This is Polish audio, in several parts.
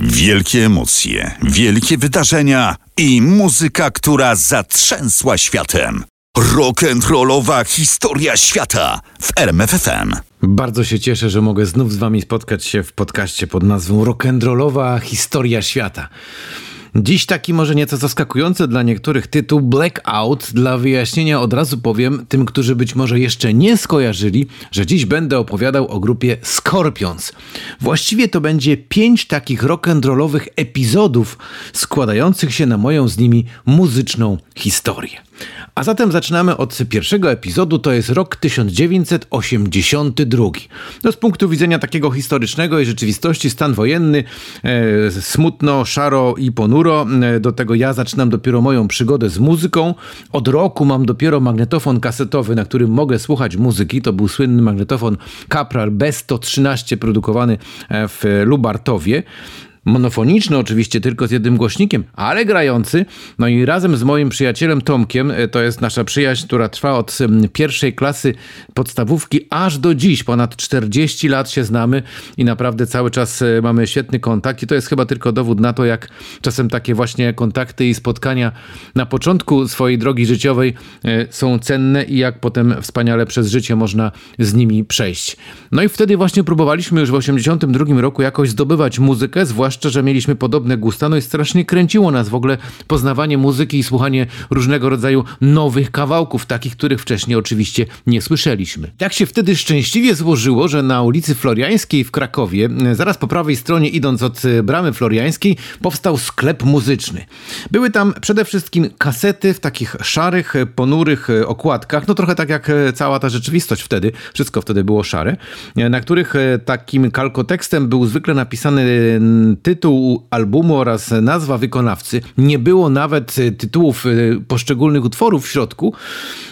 Wielkie emocje, wielkie wydarzenia i muzyka, która zatrzęsła światem. Rock'n'rollowa historia świata w RMFFM. Bardzo się cieszę, że mogę znów z wami spotkać się w podcaście pod nazwą Rock'n'rollowa historia świata. Dziś taki może nieco zaskakujący dla niektórych tytuł Blackout. Dla wyjaśnienia od razu powiem tym, którzy być może jeszcze nie skojarzyli, że dziś będę opowiadał o grupie Scorpions. Właściwie to będzie pięć takich rock'n'rollowych epizodów składających się na moją z nimi muzyczną historię. A zatem zaczynamy od pierwszego epizodu, to jest rok 1982. No z punktu widzenia takiego historycznego i rzeczywistości stan wojenny, e, smutno, szaro i ponuro. E, do tego ja zaczynam dopiero moją przygodę z muzyką. Od roku mam dopiero magnetofon kasetowy, na którym mogę słuchać muzyki. To był słynny magnetofon Capral B113 produkowany e, w Lubartowie monofoniczny oczywiście, tylko z jednym głośnikiem, ale grający. No i razem z moim przyjacielem Tomkiem, e, to jest nasza przyjaźń, która trwa od pierwszej klasy podstawówki aż do dziś. Ponad 40 lat się znamy i naprawdę cały czas e, mamy świetny kontakt i to jest chyba tylko dowód na to, jak czasem takie właśnie kontakty i spotkania na początku swojej drogi życiowej e, są cenne i jak potem wspaniale przez życie można z nimi przejść. No i wtedy właśnie próbowaliśmy już w 82 roku jakoś zdobywać muzykę, zwłaszcza zwłaszcza, że mieliśmy podobne gusta, no i strasznie kręciło nas w ogóle poznawanie muzyki i słuchanie różnego rodzaju nowych kawałków, takich, których wcześniej oczywiście nie słyszeliśmy. Tak się wtedy szczęśliwie złożyło, że na ulicy Floriańskiej w Krakowie, zaraz po prawej stronie idąc od bramy Floriańskiej, powstał sklep muzyczny. Były tam przede wszystkim kasety w takich szarych, ponurych okładkach, no trochę tak jak cała ta rzeczywistość wtedy, wszystko wtedy było szare, na których takim kalkotekstem był zwykle napisany tytuł albumu oraz nazwa wykonawcy. Nie było nawet y, tytułów y, poszczególnych utworów w środku,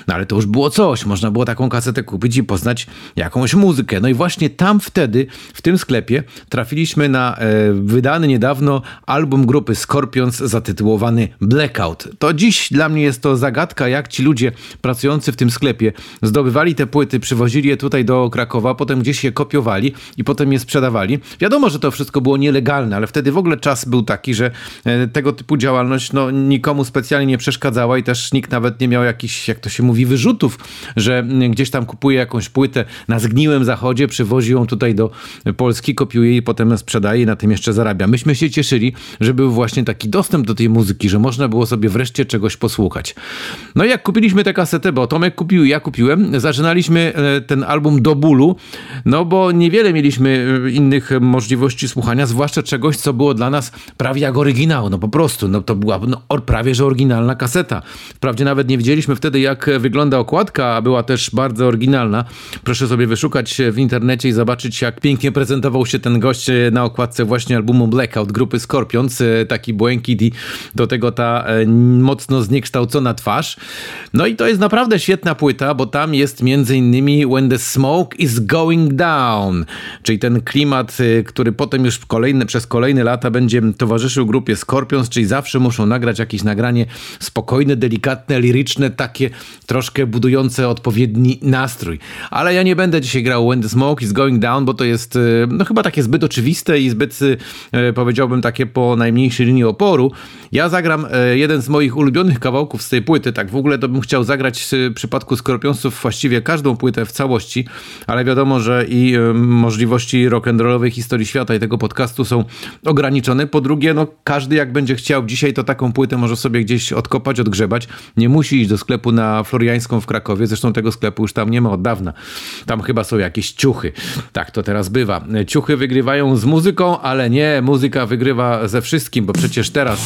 no ale to już było coś. Można było taką kasetę kupić i poznać jakąś muzykę. No i właśnie tam wtedy, w tym sklepie, trafiliśmy na e, wydany niedawno album grupy Scorpions zatytułowany Blackout. To dziś dla mnie jest to zagadka, jak ci ludzie pracujący w tym sklepie zdobywali te płyty, przywozili je tutaj do Krakowa, potem gdzieś je kopiowali i potem je sprzedawali. Wiadomo, że to wszystko było nielegalne, ale wtedy w ogóle czas był taki, że e, tego typu działalność no, nikomu specjalnie nie przeszkadzała i też nikt nawet nie miał jakichś, jak to się mówi, wyrzutów, że gdzieś tam kupuje jakąś płytę na zgniłym zachodzie, przywozi ją tutaj do Polski, kopiuje i potem sprzedaje i na tym jeszcze zarabia. Myśmy się cieszyli, że był właśnie taki dostęp do tej muzyki, że można było sobie wreszcie czegoś posłuchać. No i jak kupiliśmy tę kasetę, bo Tomek kupił ja kupiłem, zaczynaliśmy e, ten album do bólu, no bo niewiele mieliśmy e, innych możliwości słuchania, zwłaszcza czegoś, co było dla nas prawie jak oryginał, no po prostu, no to była no, prawie że oryginalna kaseta. Wprawdzie nawet nie wiedzieliśmy wtedy, jak wygląda okładka, a była też bardzo oryginalna. Proszę sobie wyszukać w internecie i zobaczyć, jak pięknie prezentował się ten gość na okładce właśnie albumu Blackout grupy Scorpions, taki błękit i do tego ta e, mocno zniekształcona twarz. No i to jest naprawdę świetna płyta, bo tam jest między innymi When the Smoke is Going Down, czyli ten klimat, e, który potem już kolejne, przez kolejne kolejne lata będzie towarzyszył grupie Scorpions, czyli zawsze muszą nagrać jakieś nagranie spokojne, delikatne, liryczne, takie troszkę budujące odpowiedni nastrój. Ale ja nie będę dzisiaj grał When the Smoke is Going Down, bo to jest e, no chyba takie zbyt oczywiste i zbyt e, powiedziałbym takie po najmniejszej linii oporu. Ja zagram e, jeden z moich ulubionych kawałków z tej płyty, tak w ogóle to bym chciał zagrać w przypadku Scorpionsów właściwie każdą płytę w całości, ale wiadomo, że i możliwości rock'n'rollowej historii świata i tego podcastu są ograniczone. Po drugie, no każdy jak będzie chciał dzisiaj, to taką płytę może sobie gdzieś odkopać, odgrzebać. Nie musi iść do sklepu na Floriańską w Krakowie. Zresztą tego sklepu już tam nie ma od dawna. Tam chyba są jakieś ciuchy. Tak to teraz bywa. Ciuchy wygrywają z muzyką, ale nie, muzyka wygrywa ze wszystkim, bo przecież teraz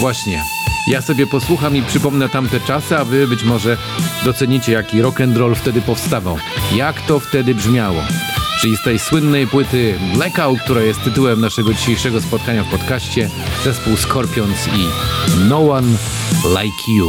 właśnie ja sobie posłucham i przypomnę tamte czasy, a wy być może docenicie, jaki rock and roll wtedy powstawał. Jak to wtedy brzmiało. Czyli z tej słynnej płyty Blackout, która jest tytułem naszego dzisiejszego spotkania w podcaście, zespół Scorpions i No One Like You.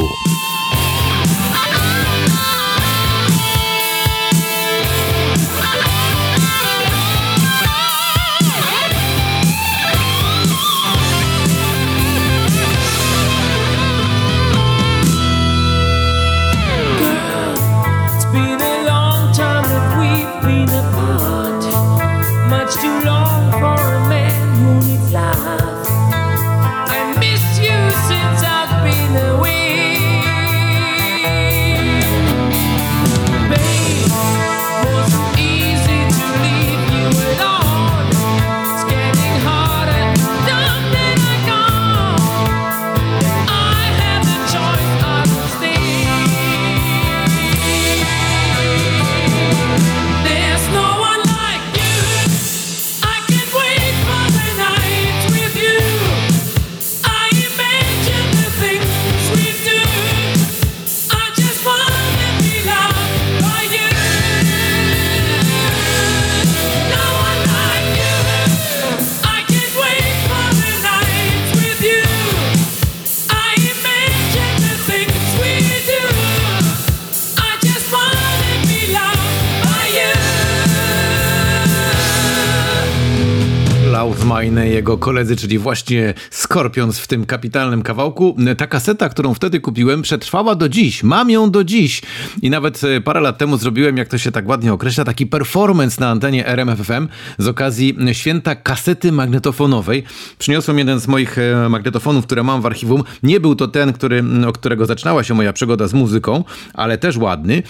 Mine, jego koledzy, czyli właśnie Scorpions w tym kapitalnym kawałku. Ta kaseta, którą wtedy kupiłem, przetrwała do dziś. Mam ją do dziś. I nawet e, parę lat temu zrobiłem, jak to się tak ładnie określa, taki performance na antenie RMFFM z okazji święta kasety magnetofonowej. Przyniosłem jeden z moich e, magnetofonów, które mam w archiwum. Nie był to ten, który, od którego zaczynała się moja przygoda z muzyką, ale też ładny.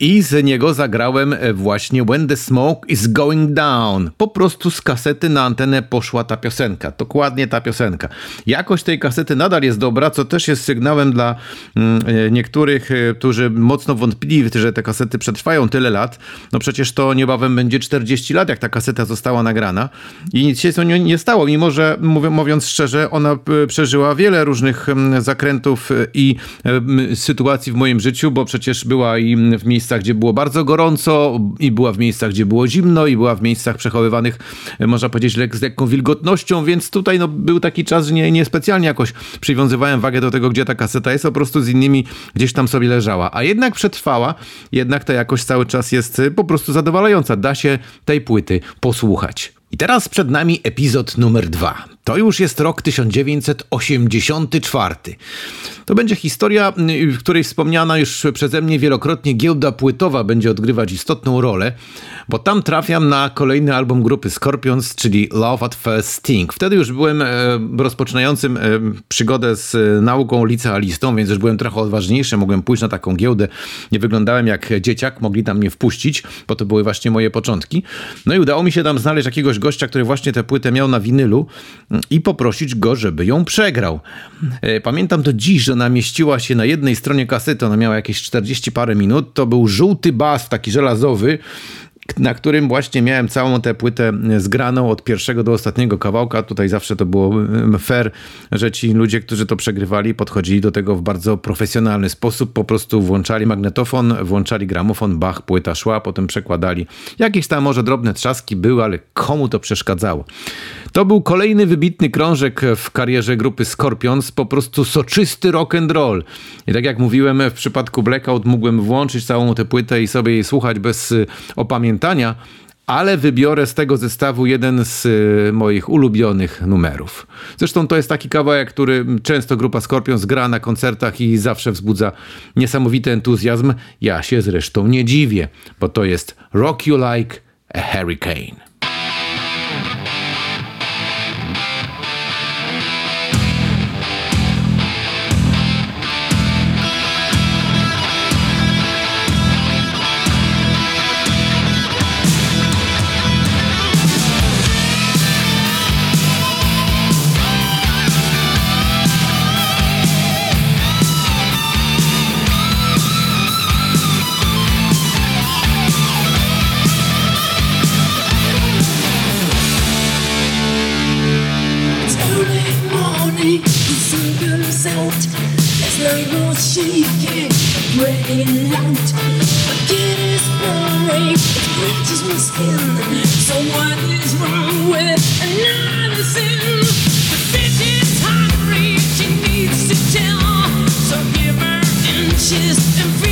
I z niego zagrałem e, właśnie When the Smoke is Going Down. Po prostu z kasety na antenę poszła ta piosenka. Dokładnie ta piosenka. Jakość tej kasety nadal jest dobra, co też jest sygnałem dla mm, e, niektórych, e, którzy mocno wątpili, że te kasety przetrwają tyle lat. No przecież to niebawem będzie 40 lat, jak ta kaseta została nagrana i nic się z nią nie stało, mimo że mówiąc szczerze, ona e, przeżyła wiele różnych zakrętów i sytuacji w moim życiu, bo przecież była i w miejscach, gdzie było bardzo gorąco, i była w miejscach, gdzie było zimno, i była w miejscach przechowywanych, można powiedzieć, z lekką wilgotnością, więc tutaj no, był taki czas, że nie, nie specjalnie jakoś przywiązywałem wagę do tego, gdzie ta kaseta jest, po prostu z innymi gdzieś tam sobie leżała. A jednak przetrwała, jednak ta jakość cały czas jest y, po prostu zadowalająca. Da się tej płyty posłuchać. I teraz przed nami epizod numer dwa. To już jest rok 1984. To będzie historia, w której wspomniana już przeze mnie wielokrotnie giełda płytowa będzie odgrywać istotną rolę, bo tam trafiam na kolejny album grupy Scorpions, czyli Love at First Sting. Wtedy już byłem e, rozpoczynającym e, przygodę z e, nauką licealistą, więc już byłem trochę odważniejszy, mogłem pójść na taką giełdę. Nie wyglądałem jak dzieciak, mogli tam mnie wpuścić, bo to były właśnie moje początki. No i udało mi się tam znaleźć jakiegoś gościa, który właśnie tę płytę miał na winylu i poprosić go, żeby ją przegrał. E, pamiętam to dziś, że ona mieściła się na jednej stronie kasety, ona miała jakieś 40 parę minut, to był żółty bas, taki żelazowy, na którym właśnie miałem całą tę płytę zgraną od pierwszego do ostatniego kawałka. Tutaj zawsze to było fair, że ci ludzie, którzy to przegrywali, podchodzili do tego w bardzo profesjonalny sposób. Po prostu włączali magnetofon, włączali gramofon, bach, płyta szła, potem przekładali. Jakieś tam może drobne trzaski były, ale komu to przeszkadzało? To był kolejny wybitny krążek w karierze grupy Scorpions, po prostu soczysty rock and roll. I tak jak mówiłem, w przypadku Blackout mógłbym włączyć całą tę płytę i sobie jej słuchać bez y, ale wybiorę z tego zestawu jeden z y, moich ulubionych numerów. Zresztą to jest taki kawałek, który często grupa Scorpions gra na koncertach i zawsze wzbudza niesamowity entuzjazm. Ja się zresztą nie dziwię, bo to jest Rock You Like a Hurricane. Just and free.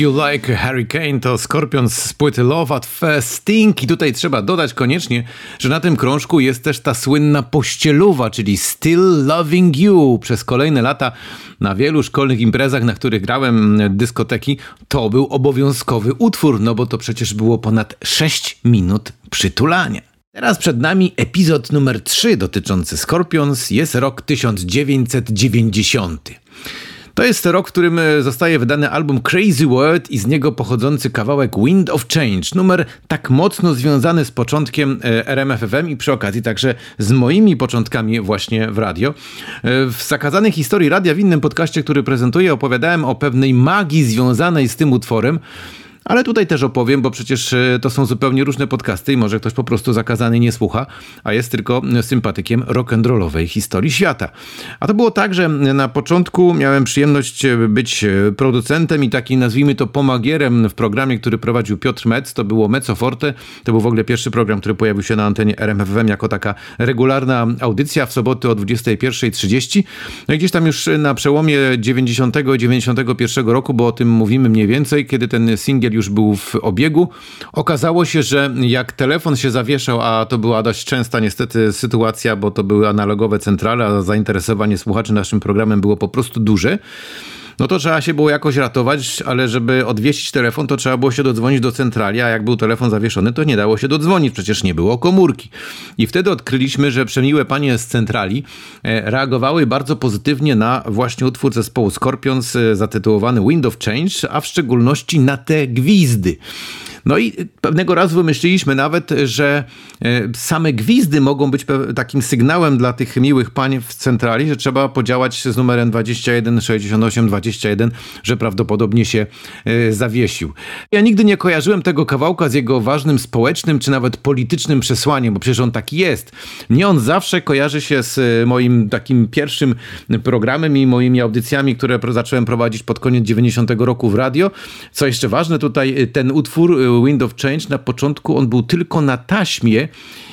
You Like Hurricane to Scorpions z płyty Love at First Sting i tutaj trzeba dodać koniecznie, że na tym krążku jest też ta słynna pościeluwa, czyli Still Loving You. Przez kolejne lata na wielu szkolnych imprezach, na których grałem mm, dyskoteki, to był obowiązkowy utwór, no bo to przecież było ponad 6 minut przytulania. Teraz przed nami epizod numer 3 dotyczący Scorpions. Jest rok 1990. To jest rok, w którym e, zostaje wydany album Crazy World i z niego pochodzący kawałek Wind of Change. Numer tak mocno związany z początkiem e, RMFFM i przy okazji także z moimi początkami właśnie w radio. E, W zakazanej historii radia w innym podcaście, który prezentuję, opowiadałem o pewnej magii związanej z tym utworem. Ale tutaj też opowiem, bo przecież e, to są zupełnie różne podcasty i może ktoś po prostu zakazany nie słucha, a jest tylko sympatykiem rock'n'rollowej historii świata. A to było tak, że na początku miałem przyjemność e, być e, producentem i taki nazwijmy to pomagierem w programie, który prowadził Piotr Metz. To było Mezzo Forte. To był w ogóle pierwszy program, który pojawił się na antenie RMFFM jako taka regularna audycja w soboty o 21.30. No i gdzieś tam już na przełomie 90 i 91 roku, bo o tym mówimy mniej więcej, kiedy ten singiel już był w obiegu, okazało się, że jak telefon się zawieszał, a to była dość częsta niestety sytuacja, bo to były analogowe centrale, a zainteresowanie słuchaczy naszym programem było po prostu duże, no to trzeba się było jakoś ratować, ale żeby odwiesić telefon, to trzeba było się dodzwonić do centrali, a jak był telefon zawieszony, to nie dało się dodzwonić, przecież nie było komórki. I wtedy odkryliśmy, że przemiłe panie z centrali e, reagowały bardzo pozytywnie na właśnie utwór zespołu Scorpions e, zatytułowany Wind of Change, a w szczególności na te gwizdy. No i pewnego razu wymyśliliśmy nawet, że e, same gwizdy mogą być takim sygnałem dla tych miłych pań w centrali, że trzeba podziałać z numerem 21 68 21, że prawdopodobnie się e, zawiesił. Ja nigdy nie kojarzyłem tego kawałka z jego ważnym społecznym czy nawet politycznym przesłaniem, bo przecież on taki jest. Mnie on zawsze kojarzy się z e, moim takim pierwszym programem i moimi audycjami, które zacząłem prowadzić pod koniec 90 roku w radio. Co jeszcze ważne tutaj, ten utwór Wind of Change na początku on był tylko na taśmie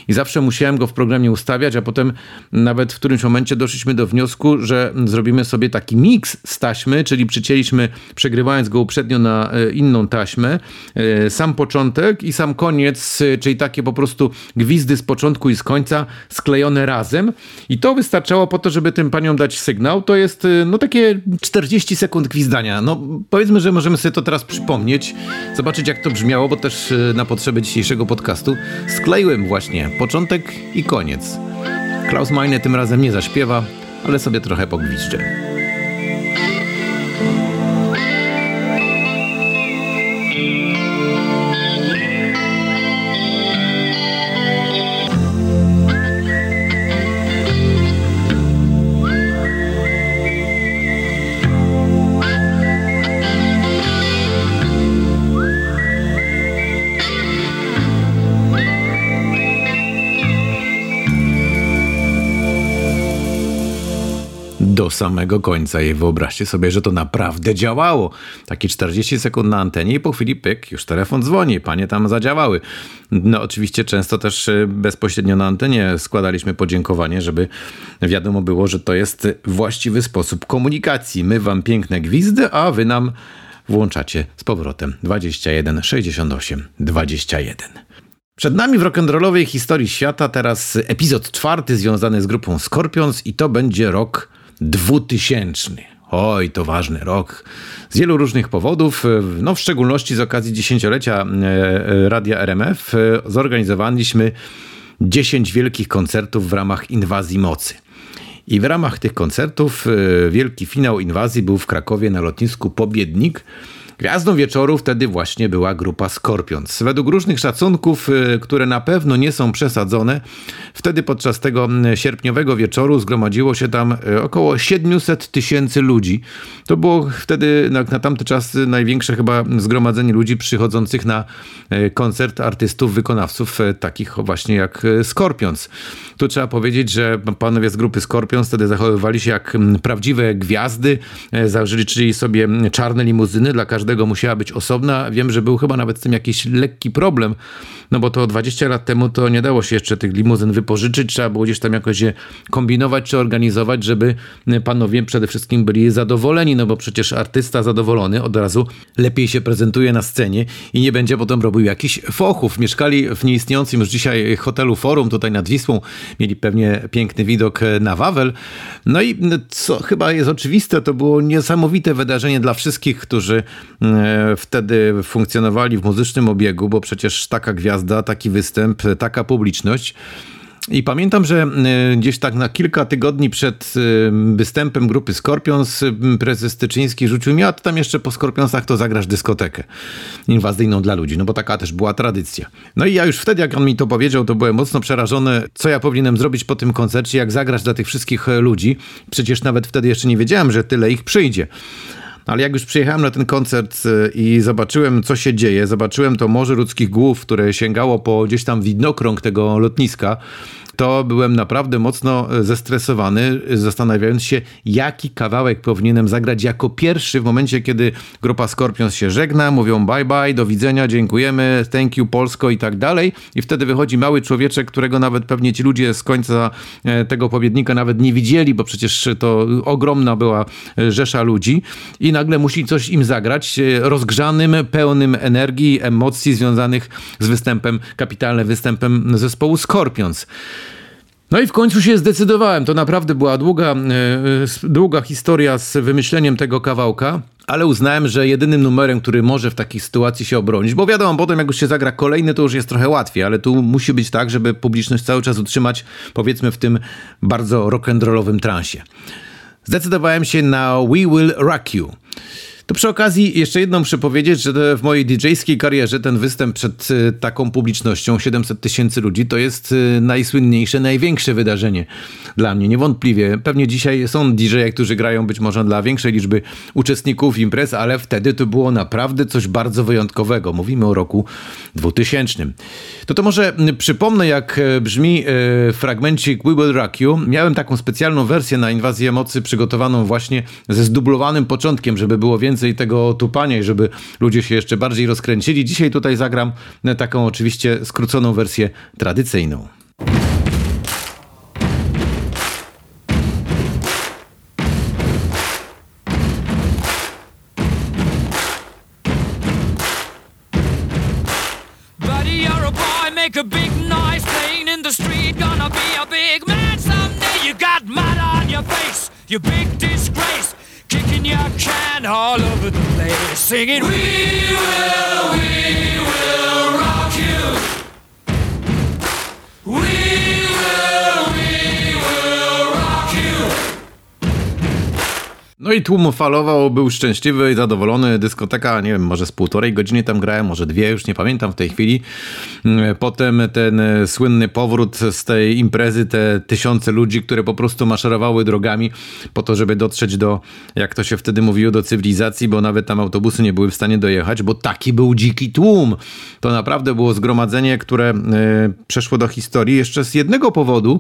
i zawsze musiałem go w programie ustawiać, a potem nawet w którymś momencie doszliśmy do wniosku, że zrobimy sobie taki miks z taśmy, czyli przycięliśmy, przegrywając go uprzednio na e, inną taśmę, e, sam początek i sam koniec, e, czyli takie po prostu gwizdy z początku i z końca sklejone razem i to wystarczało po to, żeby tym paniom dać sygnał. To jest no takie 40 sekund gwizdania. No powiedzmy, że możemy sobie to teraz przypomnieć, zobaczyć jak to brzmiało, bo też e, na potrzeby dzisiejszego podcastu skleiłem właśnie początek i koniec. Klaus Meine tym razem nie zaśpiewa, ale sobie trochę pogwizdże. Samego końca. I wyobraźcie sobie, że to naprawdę działało. Takie 40 sekund na antenie i po chwili pyk, już telefon dzwoni, panie tam zadziałały. No oczywiście często też y, bezpośrednio na antenie składaliśmy podziękowanie, żeby wiadomo było, że to jest właściwy sposób komunikacji. My wam piękne gwizdy, a wy nam włączacie z powrotem 21 68 21. Przed nami w rock'n'rollowej historii świata teraz epizod czwarty związany z grupą Scorpions i to będzie rok 2000. Oj, to ważny rok. Z wielu różnych powodów, no w szczególności z okazji dziesięciolecia e, e, Radia RMF e, zorganizowaliśmy 10 wielkich koncertów w ramach Inwazji Mocy. I w ramach tych koncertów e, wielki finał inwazji był w Krakowie na lotnisku Pobiednik. Gwiazdą wieczoru wtedy właśnie była grupa Scorpions. Według różnych szacunków, y, które na pewno nie są przesadzone, wtedy podczas tego sierpniowego wieczoru zgromadziło się tam y, około 700 tysięcy ludzi. To było wtedy na, na tamte czasy największe chyba zgromadzenie ludzi przychodzących na y, koncert artystów, wykonawców takich właśnie jak Scorpions. Tu trzeba powiedzieć, że panowie z grupy Scorpions wtedy zachowywali się jak prawdziwe gwiazdy, zażyczyli sobie czarne limuzyny dla każdego każdego musiała być osobna. Wiem, że był chyba nawet z tym jakiś lekki problem, no bo to 20 lat temu to nie dało się jeszcze tych limuzyn wypożyczyć, trzeba było gdzieś tam jakoś je kombinować czy organizować, żeby panowie przede wszystkim byli zadowoleni, no bo przecież artysta zadowolony od razu lepiej się prezentuje na scenie i nie będzie potem robił jakichś fochów. Mieszkali w nieistniejącym już dzisiaj hotelu Forum tutaj nad Wisłą, mieli pewnie piękny widok na Wawel. No i co chyba jest oczywiste, to było niesamowite wydarzenie dla wszystkich, którzy wtedy funkcjonowali w muzycznym obiegu, bo przecież taka gwiazda, taki występ, taka publiczność. I pamiętam, że e, gdzieś tak na kilka tygodni przed e, występem grupy Scorpions prezes Styczyński rzucił mi, a tam jeszcze po Scorpionsach to zagrasz dyskotekę inwazyjną dla ludzi, no bo taka też była tradycja. No i ja już wtedy, jak on mi to powiedział, to byłem mocno przerażony, co ja powinienem zrobić po tym koncercie, jak zagrać dla tych wszystkich ludzi. Przecież nawet wtedy jeszcze nie wiedziałem, że tyle ich przyjdzie. Ale jak już przyjechałem na ten koncert y, i zobaczyłem, co się dzieje, zobaczyłem to morze ludzkich głów, które sięgało po gdzieś tam widnokrąg tego lotniska, to byłem naprawdę mocno e, zestresowany, zastanawiając się, jaki kawałek powinienem zagrać jako pierwszy w momencie, kiedy grupa Scorpions się żegna, mówią bye bye, do widzenia, dziękujemy, thank you Polsko i tak dalej. I wtedy wychodzi mały człowieczek, którego nawet pewnie ci ludzie z końca e, tego powiednika nawet nie widzieli, bo przecież to ogromna była e, rzesza ludzi i nagle musi coś im zagrać, rozgrzanym, pełnym energii, emocji związanych z występem, kapitalnym występem zespołu Scorpions. No i w końcu się zdecydowałem. To naprawdę była długa, e, długa historia z wymyśleniem tego kawałka. Ale uznałem, że jedynym numerem, który może w takiej sytuacji się obronić, bo wiadomo, potem jak już się zagra kolejny, to już jest trochę łatwiej, ale tu musi być tak, żeby publiczność cały czas utrzymać, powiedzmy, w tym bardzo rock'n'rollowym transie. Zdecydowałem się na We Will Rock You. To przy okazji jeszcze jedną muszę powiedzieć, że w mojej DJ-skiej karierze ten występ przed y, taką publicznością 700 tysięcy ludzi to jest y, najsłynniejsze, największe wydarzenie dla mnie, niewątpliwie. Pewnie dzisiaj są DJ, którzy grają być może dla większej liczby uczestników imprez, ale wtedy to było naprawdę coś bardzo wyjątkowego. Mówimy o roku 2000. To to może przypomnę, jak brzmi fragmencik We Will Rock You. Miałem taką specjalną wersję na Inwazję Mocy przygotowaną właśnie ze zdublowanym początkiem, żeby było więcej więcej tego tupania i żeby ludzie się jeszcze bardziej rozkręcili. Dzisiaj tutaj zagram taką oczywiście skróconą wersję tradycyjną. make a big noise playing in the street. Gonna be a big man someday. You got mud on your face, you big disgrace. kicking your can all over the place, singing, We will, we No i tłum falował, był szczęśliwy i zadowolony. Dyskoteka, nie wiem, może z półtorej godziny tam grałem, może dwie, już nie pamiętam w tej chwili. Mm, potem ten e, słynny powrót z tej imprezy, te tysiące ludzi, które po prostu maszerowały drogami po to, żeby dotrzeć do, jak to się wtedy mówiło, do cywilizacji, bo nawet tam autobusy nie były w stanie dojechać, bo taki był dziki tłum. To naprawdę było zgromadzenie, które e, przeszło do historii jeszcze z jednego powodu,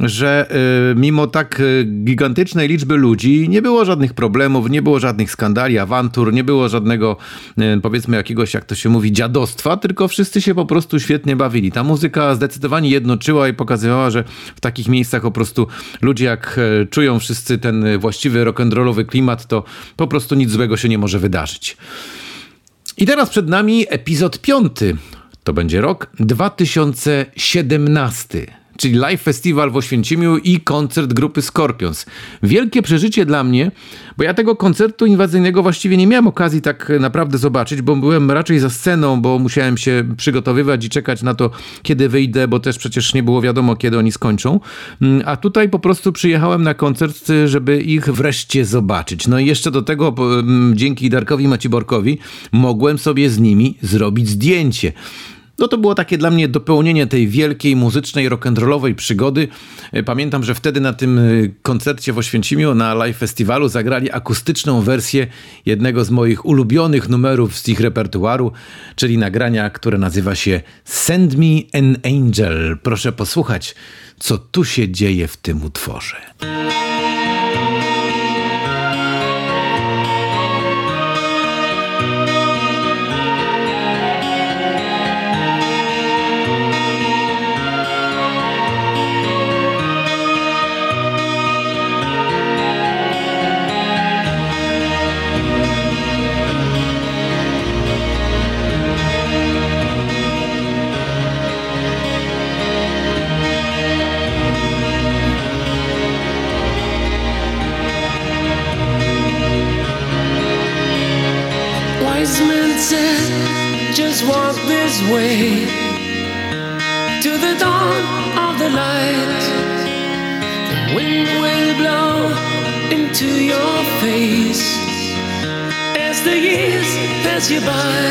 że y, mimo tak y, gigantycznej liczby ludzi nie było żadnych problemów, nie było żadnych skandali, awantur, nie było żadnego y, powiedzmy jakiegoś, jak to się mówi, dziadostwa, tylko wszyscy się po prostu świetnie bawili. Ta muzyka zdecydowanie jednoczyła i pokazywała, że w takich miejscach po prostu ludzie jak czują wszyscy ten właściwy rock'n'rollowy klimat, to po prostu nic złego się nie może wydarzyć. I teraz przed nami epizod piąty. To będzie rok 2017. czyli live festiwal w Oświęcimiu i koncert grupy Scorpions. Wielkie przeżycie dla mnie, bo ja tego koncertu inwazyjnego właściwie nie miałem okazji tak naprawdę zobaczyć, bo byłem raczej za sceną, bo musiałem się przygotowywać i czekać na to, kiedy wyjdę, bo też przecież nie było wiadomo, kiedy oni skończą. Mm, A tutaj po prostu przyjechałem na koncert, żeby ich wreszcie zobaczyć. No i jeszcze do tego, mm, dzięki Darkowi Maciborkowi, mogłem sobie z nimi zrobić zdjęcie. No to było takie dla mnie dopełnienie tej wielkiej muzycznej, rock'n'rollowej przygody. E, Pamiętam, że wtedy na tym e, koncercie w Oświęcimiu na live festiwalu zagrali akustyczną wersję jednego z moich ulubionych numerów z ich repertuaru, czyli nagrania, które nazywa się Send Me an Angel. Proszę posłuchać, co tu się dzieje w tym utworze. Just walk this way to the dawn of the light. The wind will blow into your face as the years pass you by.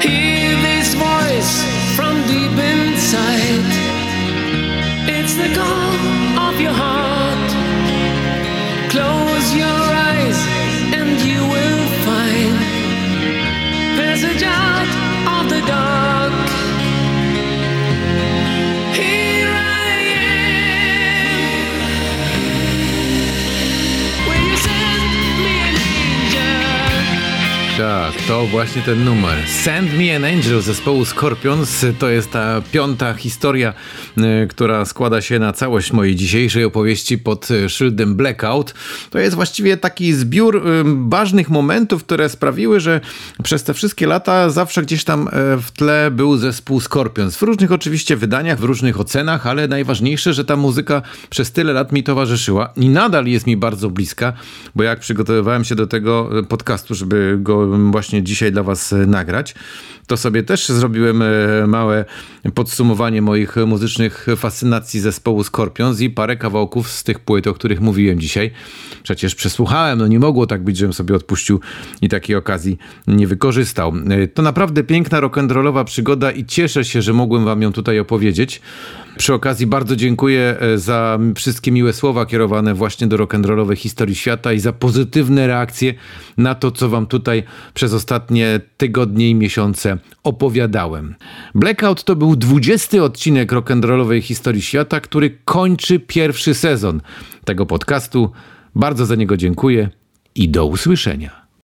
Hear this voice from deep inside. It's the call of your heart. Close your passage out of the dark. To właśnie ten numer. Send Me an Angel zespołu Scorpions to jest ta piąta historia, y, która składa się na całość mojej dzisiejszej opowieści pod y, szyldem Blackout. To jest właściwie taki zbiór y, ważnych momentów, które sprawiły, że przez te wszystkie lata zawsze gdzieś tam w tle był zespół Scorpions. W różnych oczywiście wydaniach, w różnych ocenach, ale najważniejsze, że ta muzyka przez tyle lat mi towarzyszyła i nadal jest mi bardzo bliska, bo jak przygotowywałem się do tego e, podcastu, żeby go właśnie dzisiaj dla Was e, nagrać, to sobie też zrobiłem e, małe podsumowanie moich muzycznych fascynacji zespołu Scorpions i parę kawałków z tych płyt, o których mówiłem dzisiaj. Przecież przesłuchałem, no nie mogło tak być, żebym sobie odpuścił i takiej okazji nie wykorzystał. E, To naprawdę piękna rock'n'rollowa przygoda i cieszę się, że mogłem Wam ją tutaj opowiedzieć. Przy okazji bardzo dziękuję e, za wszystkie miłe słowa kierowane właśnie do rock'n'rollowej historii świata i za pozytywne reakcje na to, co wam tutaj przez ostatnie tygodnie i miesiące opowiadałem. Blackout to był 20 odcinek rock'n'rollowej historii świata, który kończy pierwszy sezon tego podcastu. Bardzo za niego dziękuję i do usłyszenia.